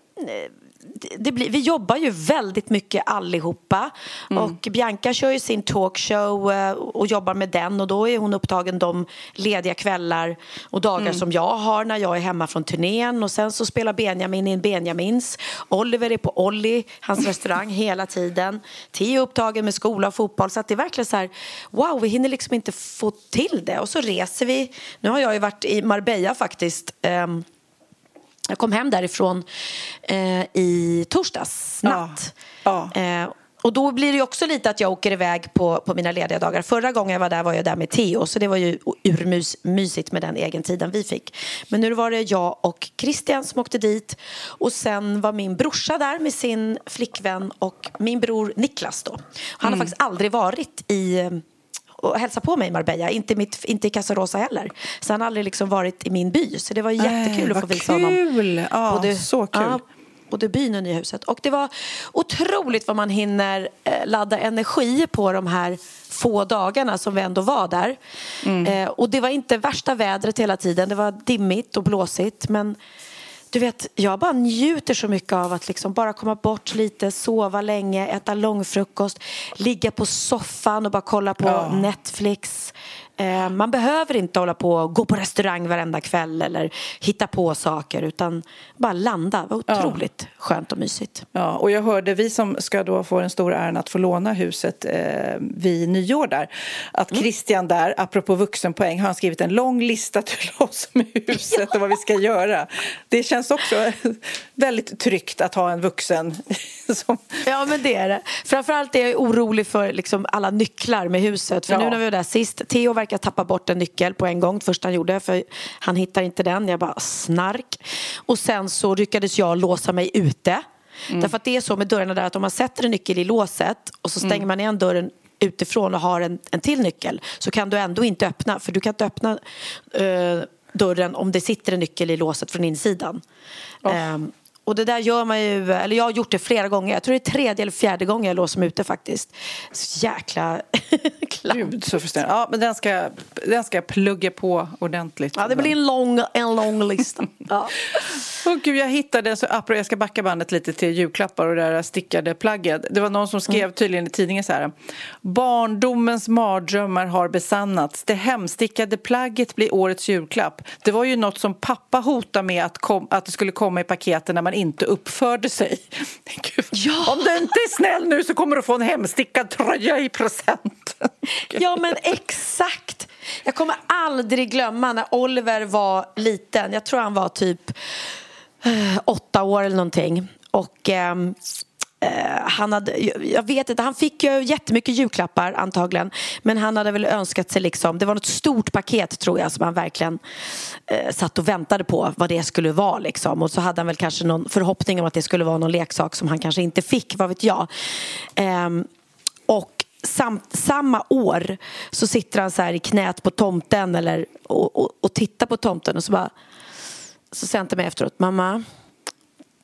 det blir, vi jobbar ju väldigt mycket allihopa. Mm. Och Bianca kör ju sin talkshow eh, och jobbar med den och då är hon upptagen de lediga kvällar och dagar mm. som jag har när jag är hemma från turnén. Och sen så spelar Benjamin in Benjamins. Oliver är på Olli, hans restaurang, hela tiden. Theo är upptagen med skola och fotboll. Så det är verkligen så här, wow, vi hinner liksom inte få till det. Och så reser vi. Nu har jag ju varit i Marbella faktiskt. Um, jag kom hem därifrån eh, i torsdags natt. Ja. Ja. Eh, och då blir det också lite att jag åker iväg på, på mina lediga dagar. Förra gången jag var där var jag där med Theo så det var ju urmysigt med den egen tiden vi fick. Men nu var det jag och Christian som åkte dit och sen var min brorsa där med sin flickvän och min bror Niklas då. Han mm. har faktiskt aldrig varit i och hälsa på mig i Marbella, inte, mitt, inte i Casarosa heller. Så han har aldrig liksom varit i min by. Så det var jättekul äh, att få visa kul. honom. Ja, både, så kul. Ja, både byn och nya huset. Och det var otroligt vad man hinner eh, ladda energi på de här få dagarna som vi ändå var där. Mm. Eh, och det var inte värsta vädret hela tiden. Det var dimmigt och blåsigt. Men du vet, jag bara njuter så mycket av att liksom bara komma bort lite, sova länge, äta långfrukost, ligga på soffan och bara kolla på ja. Netflix. Eh, man behöver inte hålla på och gå på restaurang varenda kväll eller hitta på saker utan bara landa. Var otroligt ja. skönt och mysigt. Ja, och jag hörde, vi som ska då få den stora äran att få låna huset eh, vid nyår där, att mm. Christian där, apropå vuxenpoäng, har skrivit en lång lista till oss med huset och vad vi ska göra. Det känns också väldigt tryggt att ha en vuxen som... Ja, men det är det. Framförallt är jag orolig för liksom alla nycklar med huset. För ja. nu när vi var där sist, Theo verkar tappa bort en nyckel på en gång, det första han gjorde, för han hittar inte den. Jag bara snark. Och sen så lyckades jag låsa mig ute. Mm. Därför att det är så med dörrarna där att om man sätter en nyckel i låset och så stänger mm. man igen dörren utifrån och har en, en till nyckel så kan du ändå inte öppna, för du kan inte öppna uh, dörren om det sitter en nyckel i låset från insidan. Oh. Um, och det där gör man ju, eller jag har gjort det flera gånger. Jag tror det är tredje eller fjärde gången jag låser mig ute faktiskt. Så jäkla Gud så frustrerande. Ja, men den ska, den ska jag plugga på ordentligt. Ja, det blir en lång, en lång lista. Ja. oh, Gud, jag hittade, så, jag ska backa bandet lite till julklappar och det där stickade plagget. Det var någon som skrev mm. tydligen i tidningen så här. Barndomens mardrömmar har besannats. Det hemstickade plagget blir årets julklapp. Det var ju något som pappa hotade med att, kom, att det skulle komma i paketen när man inte uppförde sig. Gud, ja. Om du inte är snäll nu så kommer du få en hemstickad tröja i present. ja, men exakt. Jag kommer aldrig glömma när Oliver var liten. Jag tror han var typ äh, åtta år eller någonting. Och... Ähm, Eh, han hade, jag vet inte, han fick ju jättemycket julklappar antagligen men han hade väl önskat sig liksom, det var något stort paket tror jag som han verkligen eh, satt och väntade på vad det skulle vara liksom och så hade han väl kanske någon förhoppning om att det skulle vara någon leksak som han kanske inte fick, vad vet jag. Eh, och sam, samma år så sitter han så här i knät på tomten eller, och, och, och tittar på tomten och så bara så säger han till mig efteråt, mamma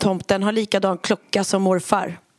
tomten har likadan klocka som morfar.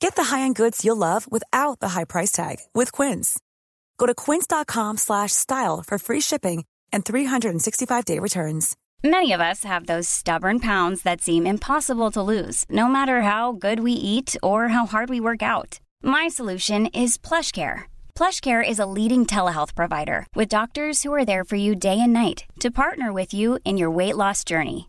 Get the high-end goods you'll love without the high price tag with Quince. Go to quince.com/style for free shipping and 365-day returns. Many of us have those stubborn pounds that seem impossible to lose, no matter how good we eat or how hard we work out. My solution is PlushCare. PlushCare is a leading telehealth provider with doctors who are there for you day and night to partner with you in your weight loss journey.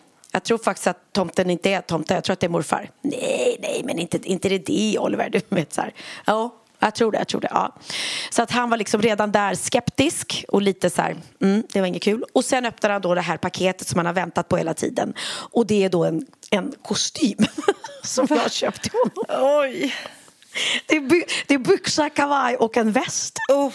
Jag tror faktiskt att tomten inte är tomten, jag tror att det är morfar. Nej, nej, men inte, inte det det Oliver, du vet så här. Ja, jag tror det, jag tror det. Ja. Så att han var liksom redan där skeptisk och lite så här, mm, det var inget kul. Och sen öppnar han då det här paketet som han har väntat på hela tiden. Och det är då en, en kostym som jag har köpt till honom. Oj! Det är, by, det är byxa, kavaj och en väst. Oh.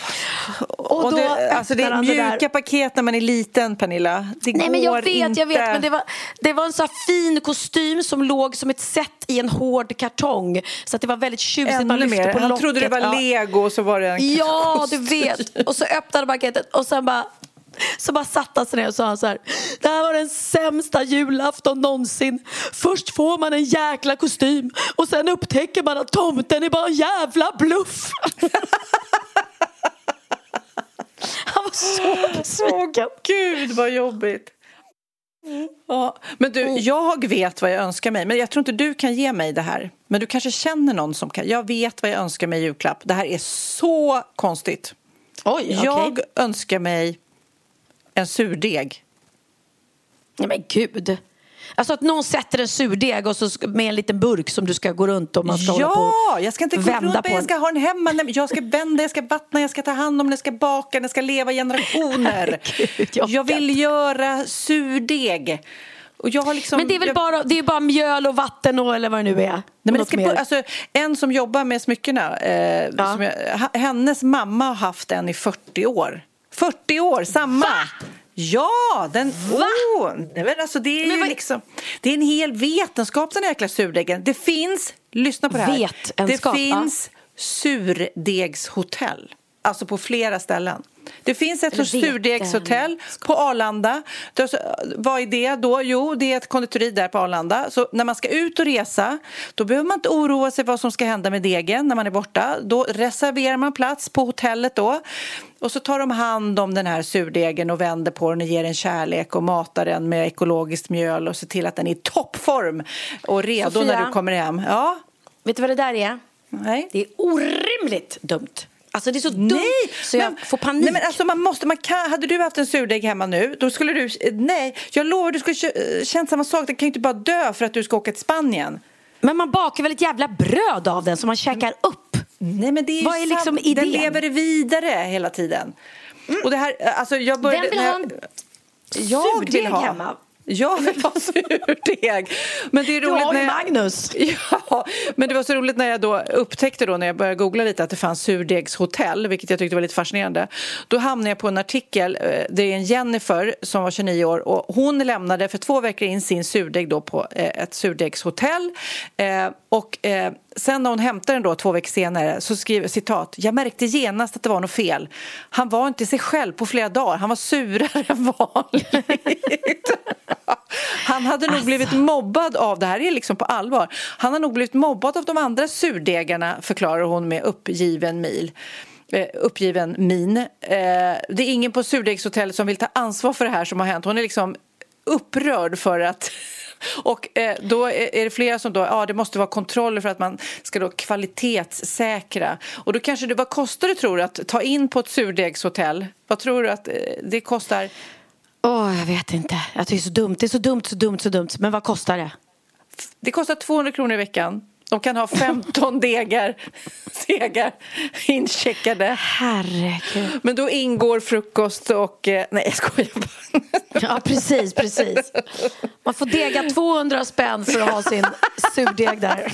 Och, och det, alltså det är mjuka det paket när man är liten, Pernilla. Det Nej, går men jag vet, inte. jag vet. Men det var, det var en så fin kostym som låg som ett set i en hård kartong. Så att det var väldigt tjusigt. Ännu mer. Han locket. trodde det var ja. lego och så var det en Ja, kostym. du vet. Och så öppnade paketet och sen bara så bara satt han sig ner och sa så här. Det här var den sämsta julafton någonsin. Först får man en jäkla kostym och sen upptäcker man att tomten är bara en jävla bluff. Han var så besviken. Åh, Gud vad jobbigt. Ja, men du, jag vet vad jag önskar mig, men jag tror inte du kan ge mig det här. Men du kanske känner någon som kan. Jag vet vad jag önskar mig i julklapp. Det här är så konstigt. Oj, Jag önskar mig en surdeg. Nej, men gud. Alltså att någon sätter en surdeg och så med en liten burk som du ska gå runt och man ska hålla på Ja, jag ska inte gå runt med på. jag ska ha den hemma. Jag ska vända, jag ska vattna, jag ska ta hand om den, jag ska baka, den ska leva generationer. Gud, jag jag vill göra surdeg. Och jag har liksom, Men det är väl jag, bara, det är bara mjöl och vatten och eller vad det nu är? Nej, men det ska, alltså, en som jobbar med smyckena, eh, Ja. jag, hennes mamma har haft en i 40 år. 40 år, samma! Ja, den... Va? Oh, nej, men alltså, det är Men vad- liksom... Det är en hel vetenskap den här jäkla surdegen. Det finns, lyssna på det här. Vetenskap, det finns surdegshotell. Alltså på flera ställen. Det finns ett surdegshotell på Arlanda. Vad är det då? Jo, det är ett konditori där på Arlanda. Så när man ska ut och resa, då behöver man inte oroa sig vad som ska hända med degen när man är borta. Då reserverar man plats på hotellet då. Och så tar de hand om den här surdegen och vänder på den och ger den kärlek och matar den med ekologiskt mjöl och ser till att den är i toppform och redo Sofia? när du kommer hem. Ja, Vet du vad det där är? nej. Det är orimligt dumt. Alltså det är så dumt Nej, så jag men- får panik. Nej, men alltså man måste, man kan, hade du haft en surdeg hemma nu, då skulle du... Nej, jag lovar, du skulle känt samma sak. Det kan ju inte bara dö för att du ska åka till Spanien. Men man bakar väl ett jävla bröd av den som man käkar upp? Nej, men det är Vad är liksom idén? Den lever vidare hela tiden. Och det här, alltså jag började... Vem vill ha jag- en jag vill ha. hemma? Jag vill ha surdeg. Men det är roligt har när jag... Magnus. Ja, men det var så roligt när jag då upptäckte då när jag började googla lite att det fanns surdegshotell, vilket jag tyckte var lite fascinerande. Då hamnade jag på en artikel, eh, det är en Jennifer som var 29 år och hon lämnade för två veckor in sin surdeg då på eh, ett surdegshotell eh, och sen när hon hämtade den då två veckor senare så skriver citat, jag märkte genast att det var något fel. Han var inte sig själv på flera dagar, han var surare än vanligt. Han hade nog blivit mobbad av, det här är liksom på allvar, han har nog blivit mobbad av de andra surdegarna förklarar hon med uppgiven mil. Eh, uppgiven min. Eh, det är ingen på surdegshotellet som vill ta ansvar för det här som har hänt. Hon är liksom upprörd för att och eh, då är det flera som då, ja det måste vara kontroller för att man ska då kvalitetssäkra. Och då kanske det, vad kostar det tror du att ta in på ett surdegshotell? Vad tror du att eh, det kostar? Åh, jag vet inte. Jag tycker det är så dumt. Det är så dumt, så dumt, så dumt. Men vad kostar det? Det kostar 200 kronor i veckan. De kan ha 15 degar, degar incheckade. Herregud. Men då ingår frukost och... eh, Nej, jag skojar bara. Ja, precis, precis. Man får dega 200 spänn för att ha sin surdeg där.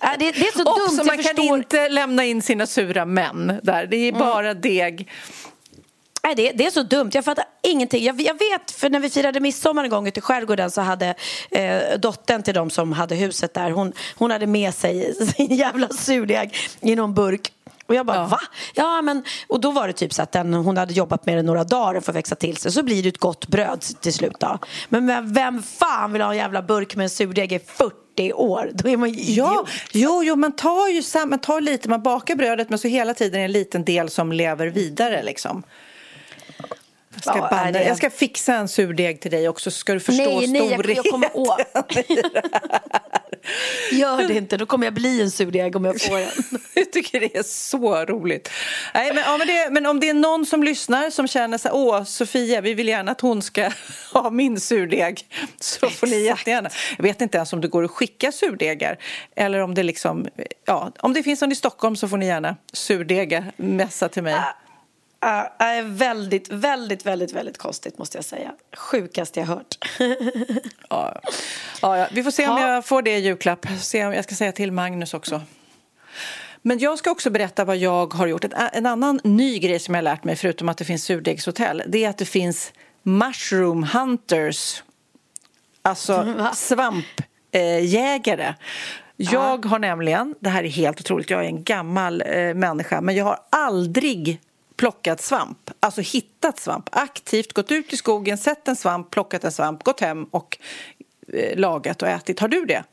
Ja, det, det är så Och dumt. så man kan förstår. inte lämna in sina sura män där. Det är bara deg. Nej, det, det är så dumt. Jag fattar ingenting. Jag, jag vet, för när vi firade midsommar en gång ute i skärgården så hade eh, dottern till dem som hade huset där, hon, hon hade med sig sin jävla surdeg i någon burk. Och jag bara, Ja. va? Ja, men, och då var det typ så att den, hon hade jobbat med den några dagar för att växa till sig. Så blir det ett gott bröd till slut då. Men vem, vem fan vill ha en jävla burk med en surdeg i 40 år? Då är man ju Ja, idiot. jo, jo, man tar ju sam- man tar lite, man bakar brödet men så hela tiden är det en liten del som lever vidare liksom. Jag ska, det- jag ska fixa en surdeg till dig också så ska du förstå Nej, nej, jag, jag kommer storheten. åt. Gör det inte, då kommer jag bli en surdeg om jag får en. Jag tycker det är så roligt. Nej, men, ja, men, det, men om det är någon som lyssnar som känner så här, åh Sofia, vi vill gärna att hon ska ha min surdeg så får ni jättegärna. Jag vet inte ens om det går att skicka surdegar eller om det liksom, ja, om det finns någon i Stockholm så får ni gärna surdega, messa till mig. Ja, det är väldigt, väldigt, väldigt, väldigt konstigt måste jag säga. Sjukaste jag hört. Ja. Ja. Vi får se om Ja. jag får det i julklapp. Se om jag ska säga till Magnus också. Men jag ska också berätta vad jag har gjort. En, en annan ny grej som jag har lärt mig, förutom att det finns surdegshotell, det är att det finns mushroom hunters. Alltså svampjägare. Jag har nämligen, det här är helt otroligt, jag är en gammal eh, människa, men jag har aldrig plockat svamp, alltså hittat svamp, aktivt gått ut i skogen, sett en svamp, plockat en svamp, gått hem och eh, lagat och ätit. Har du det?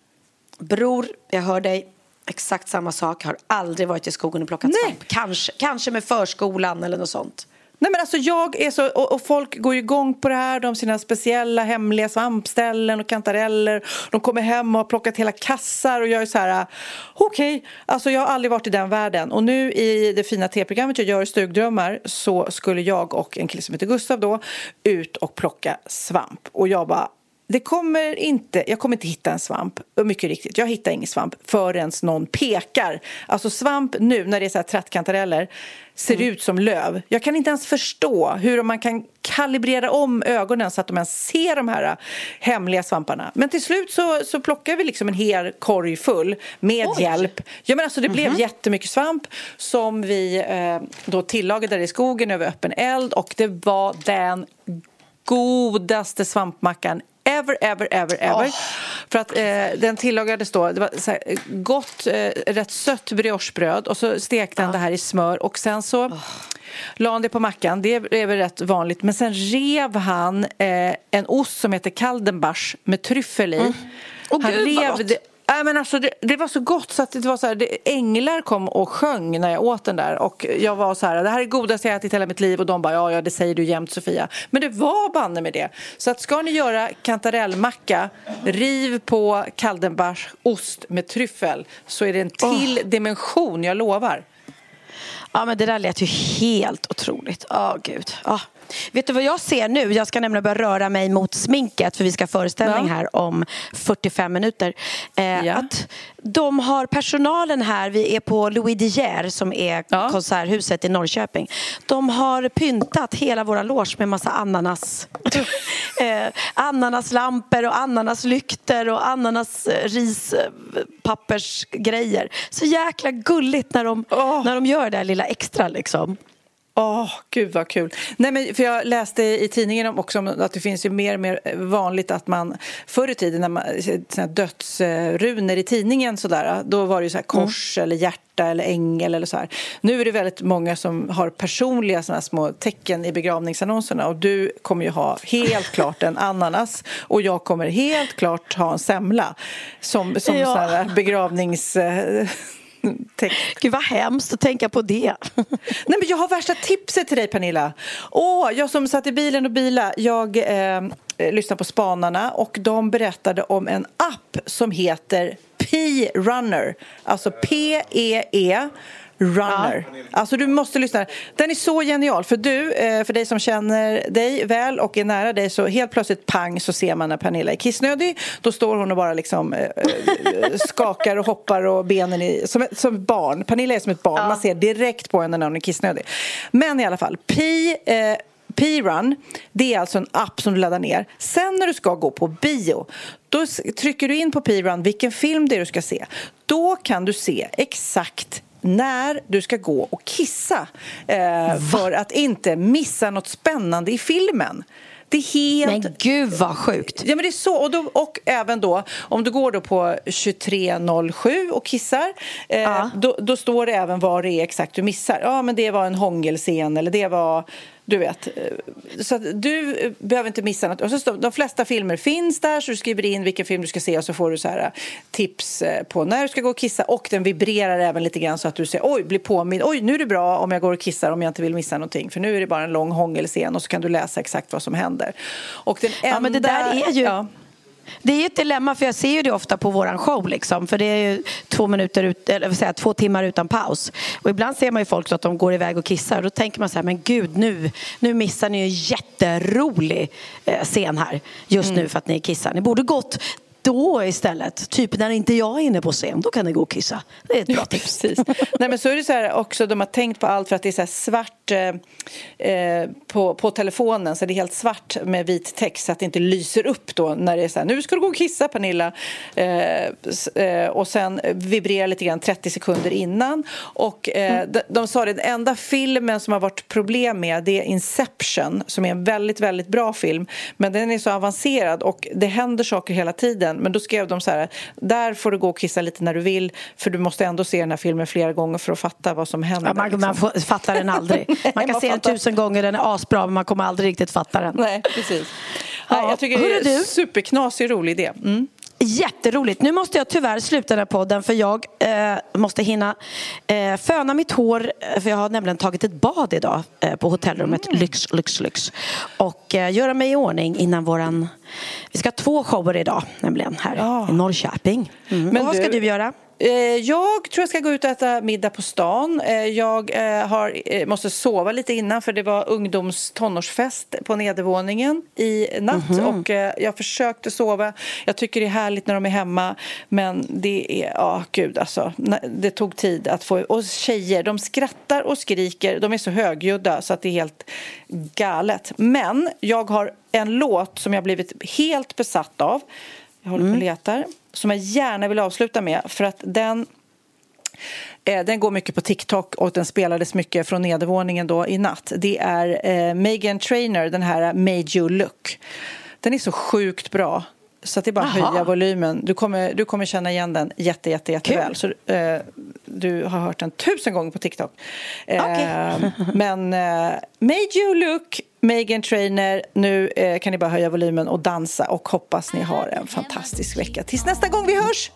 Bror, jag hör dig. Exakt samma sak. Har aldrig varit i skogen och plockat Nej. svamp. Kanske, kanske med förskolan eller något sånt. Nej, men alltså jag är så, och, och, folk går ju igång på det här. De har sina speciella hemliga svampställen och kantareller. De kommer hem och har plockat hela kassar och jag är så här, äh, okej, okay. alltså jag har aldrig varit i den världen. Och nu i det fina tv-programmet jag gör, Stugdrömmar, så skulle jag och en kille som heter Gustav då ut och plocka svamp. Och jag bara, det kommer inte, jag kommer inte hitta en svamp, mycket riktigt. Jag hittar ingen svamp förrän någon pekar. Alltså svamp nu, när det är så här trattkantareller, ser mm. ut som löv. Jag kan inte ens förstå hur man kan kalibrera om ögonen så att de ens ser de här hemliga svamparna. Men till slut så, så plockar vi liksom en hel korg full med Oj. hjälp. Ja, men alltså det blev mm -hmm. jättemycket svamp som vi eh, då tillagade i skogen över öppen eld och det var den godaste svampmackan ever, ever, ever, ever. Oh. För att eh, den tillagades då, det var så här, gott, eh, rätt sött briochebröd och så stekte han oh. det här i smör och sen så oh. la han det på mackan, det är väl rätt vanligt, men sen rev han eh, en ost som heter kaldenbach med tryffel i. Mm. Han Gud, rev det, Nej, men alltså, det, det, var så gott så att det var så här, det, änglar kom och sjöng när jag åt den där. Och jag var så här, det här är godaste jag ätit hela mitt liv. Och de bara, ja, ja, det säger du jämt Sofia. Men det var banne med det. Så att ska ni göra kantarellmacka, riv på kaldenbach ost med tryffel. Så är det en till oh. dimension, jag lovar. Ja, men det där lät ju helt otroligt. Åh, oh, gud. Oh. Vet du vad jag ser nu? Jag ska nämligen börja röra mig mot sminket för vi ska ha föreställning ja. här om 45 minuter. Eh, ja. att de har personalen här, vi är på Louis De Geer som är ja. konserthuset i Norrköping. De har pyntat hela våra loge med massa ananas. eh, ananaslampor och ananaslykter och ananasrispappersgrejer. Så jäkla gulligt när de, oh. när de gör det där lilla extra liksom. Åh, oh, gud vad kul. Nej, men för jag läste i tidningen också att det finns ju mer och mer vanligt att man förr i tiden när man dödsrunor i tidningen sådär, då var det ju så kors mm. eller hjärta eller ängel eller så här. Nu är det väldigt många som har personliga såna små tecken i begravningsannonserna och du kommer ju ha helt klart en ananas och jag kommer helt klart ha en semla som, som ja. begravnings Gud vad hemskt att tänka på det. Nej, men jag har värsta tipset till dig Pernilla. Åh, jag som satt i bilen och bila, jag eh, lyssnade på Spanarna och de berättade om en app som heter P-Runner. Alltså P-E-E -E Runner. Ja. Alltså du måste lyssna. Den är så genial. För du, eh, för dig som känner dig väl och är nära dig så helt plötsligt pang så ser man när Pernilla är kissnödig. Då står hon och bara liksom äh, skakar och hoppar och benen i, som, som ett barn. Pernilla är som ett barn. Ja. Man ser direkt på henne när hon är kissnödig. Men i alla fall, Pi eh, P-Run, det är alltså en app som du laddar ner. Sen när du ska gå på bio, då trycker du in på P-Run vilken film det är du ska se. Då kan du se exakt när du ska gå och kissa eh, för att inte missa något spännande i filmen. Det är helt... Men gud vad sjukt! Ja men det är så. Och, då, och även då om du går då på 23.07 och kissar eh, ja. då, då, står det även vad det är exakt du missar. Ja men det var en hångelscen eller det var du vet. Eh, så du behöver inte missa något. Och så står, de flesta filmer finns där så du skriver in vilken film du ska se och så får du så här eh, tips eh, på när du ska gå och kissa och den vibrerar även lite grann så att du säger oj, blir påmind. Oj, nu är det bra om jag går och kissar om jag inte vill missa någonting för nu är det bara en lång hångelscen och så kan du läsa exakt vad som händer. Och den enda... Ja, men det där är ju... Ja. Det är ett dilemma för jag ser ju det ofta på våran show liksom. För det är ju två minuter ut, eller säga, två timmar utan paus. Och ibland ser man ju folk så att de går iväg och kissar och då tänker man så här, men gud nu, nu missar ni en jätterolig eh, scen här just mm. nu för att ni kissar. Ni borde gått då istället, typ när inte jag är inne på scen, då kan ni gå och kissa. Det är ett bra tips. Precis. Nej, men så är det så här också, de har tänkt på allt för att det är så svart eh, eh, på, på telefonen så det är helt svart med vit text så att det inte lyser upp då när det är så här, nu ska du gå och kissa Pernilla. Eh, eh och sen vibrerar lite grann 30 sekunder innan. Och eh, mm. de, de sa det, den enda filmen som har varit problem med det är Inception som är en väldigt, väldigt bra film. Men den är så avancerad och det händer saker hela tiden men då skrev de så här, där får du gå och kissa lite när du vill för du måste ändå se den här filmen flera gånger för att fatta vad som händer. Ja, man, liksom. man får, fattar den aldrig. Man kan man se den tusen gånger, den är asbra men man kommer aldrig riktigt fatta den. Nej, precis. Ja. Jag tycker det är en superknasig rolig idé. Mm. Jätteroligt. Nu måste jag tyvärr sluta den här podden för jag eh, måste hinna eh, föna mitt hår eh, för jag har nämligen tagit ett bad idag eh, på hotellrummet Mm. Lyx, Lyx, Lyx och eh, göra mig i ordning innan våran vi ska ha två shower idag nämligen här Ja. i Norrköping. Mm. Men och vad ska du- du göra? Eh, Jag tror jag ska gå ut och äta middag på stan. Eh, Jag eh, har, måste sova lite innan för det var ungdoms tonårsfest på nedervåningen i natt. Och eh, jag försökte sova. Jag tycker det är härligt när de är hemma. Men det är, ja gud alltså. Det tog tid att få... Och tjejer, de skrattar och skriker. De är så högljudda så att det är helt galet. Men jag har en låt som jag blivit helt besatt av. Jag håller på och letar. Som jag gärna vill avsluta med. För att den... Eh, den går mycket på TikTok och den spelades mycket från nedervåningen då i natt. Det är eh, Megan Trainer, den här Made You Look. Den är så sjukt bra. Så att det är bara att höja volymen. Du kommer, du kommer känna igen den jätte, jätte, jätteväl. Så, eh, du har hört den tusen gånger på TikTok. Eh, Okej. men eh, Made You Look, Megan Trainer. Nu eh, kan ni bara höja volymen och dansa och hoppas ni har en fantastisk vecka. Tills nästa gång vi hörs!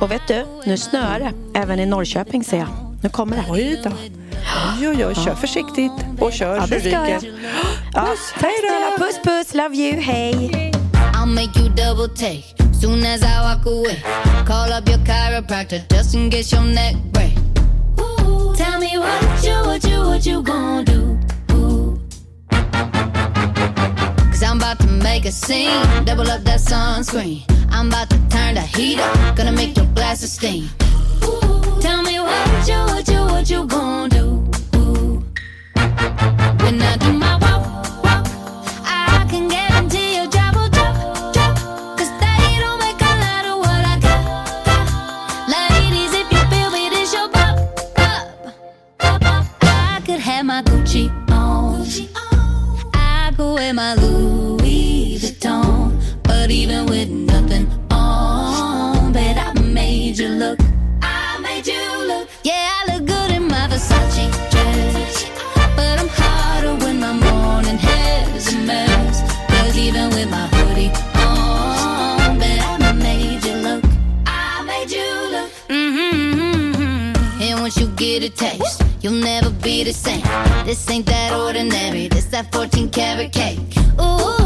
Och vet du, nu snöar det även i Norrköping ser jag. Nu kommer det. Oj då. Oj, oj, oj. Kör försiktigt och kör Ja, det ska jag. Ja, Puss, tack hej då! puss puss, love you, hej! I'll make you double take soon as I walk away. Call up your chiropractor just in case your neck break. Tell me what you, what you, what you gonna do? Cause I'm about to make a scene, double up that sunscreen. I'm about to turn the heat up, gonna make your glasses steam. Ooh, Tell me what you, what you, what you gonna do? When I do my walk, walk, I can guarantee your job will drop, drop. Cause they don't make a lot of what I got, got. Ladies, if you feel me, this your pop, pop, pop, pop. I could have my Gucci on. Gucci on. I could wear my Louis. But even with nothing on, bet I made you look. I made you look. Yeah, I look good in my Versace dress. But I'm hotter when my morning hair's a mess. Cause even with my hoodie on, bet I made you look. I made you look. Mm-hmm. And once you get a taste, you'll never be the same. This ain't that ordinary. This that 14 karat cake. Ooh,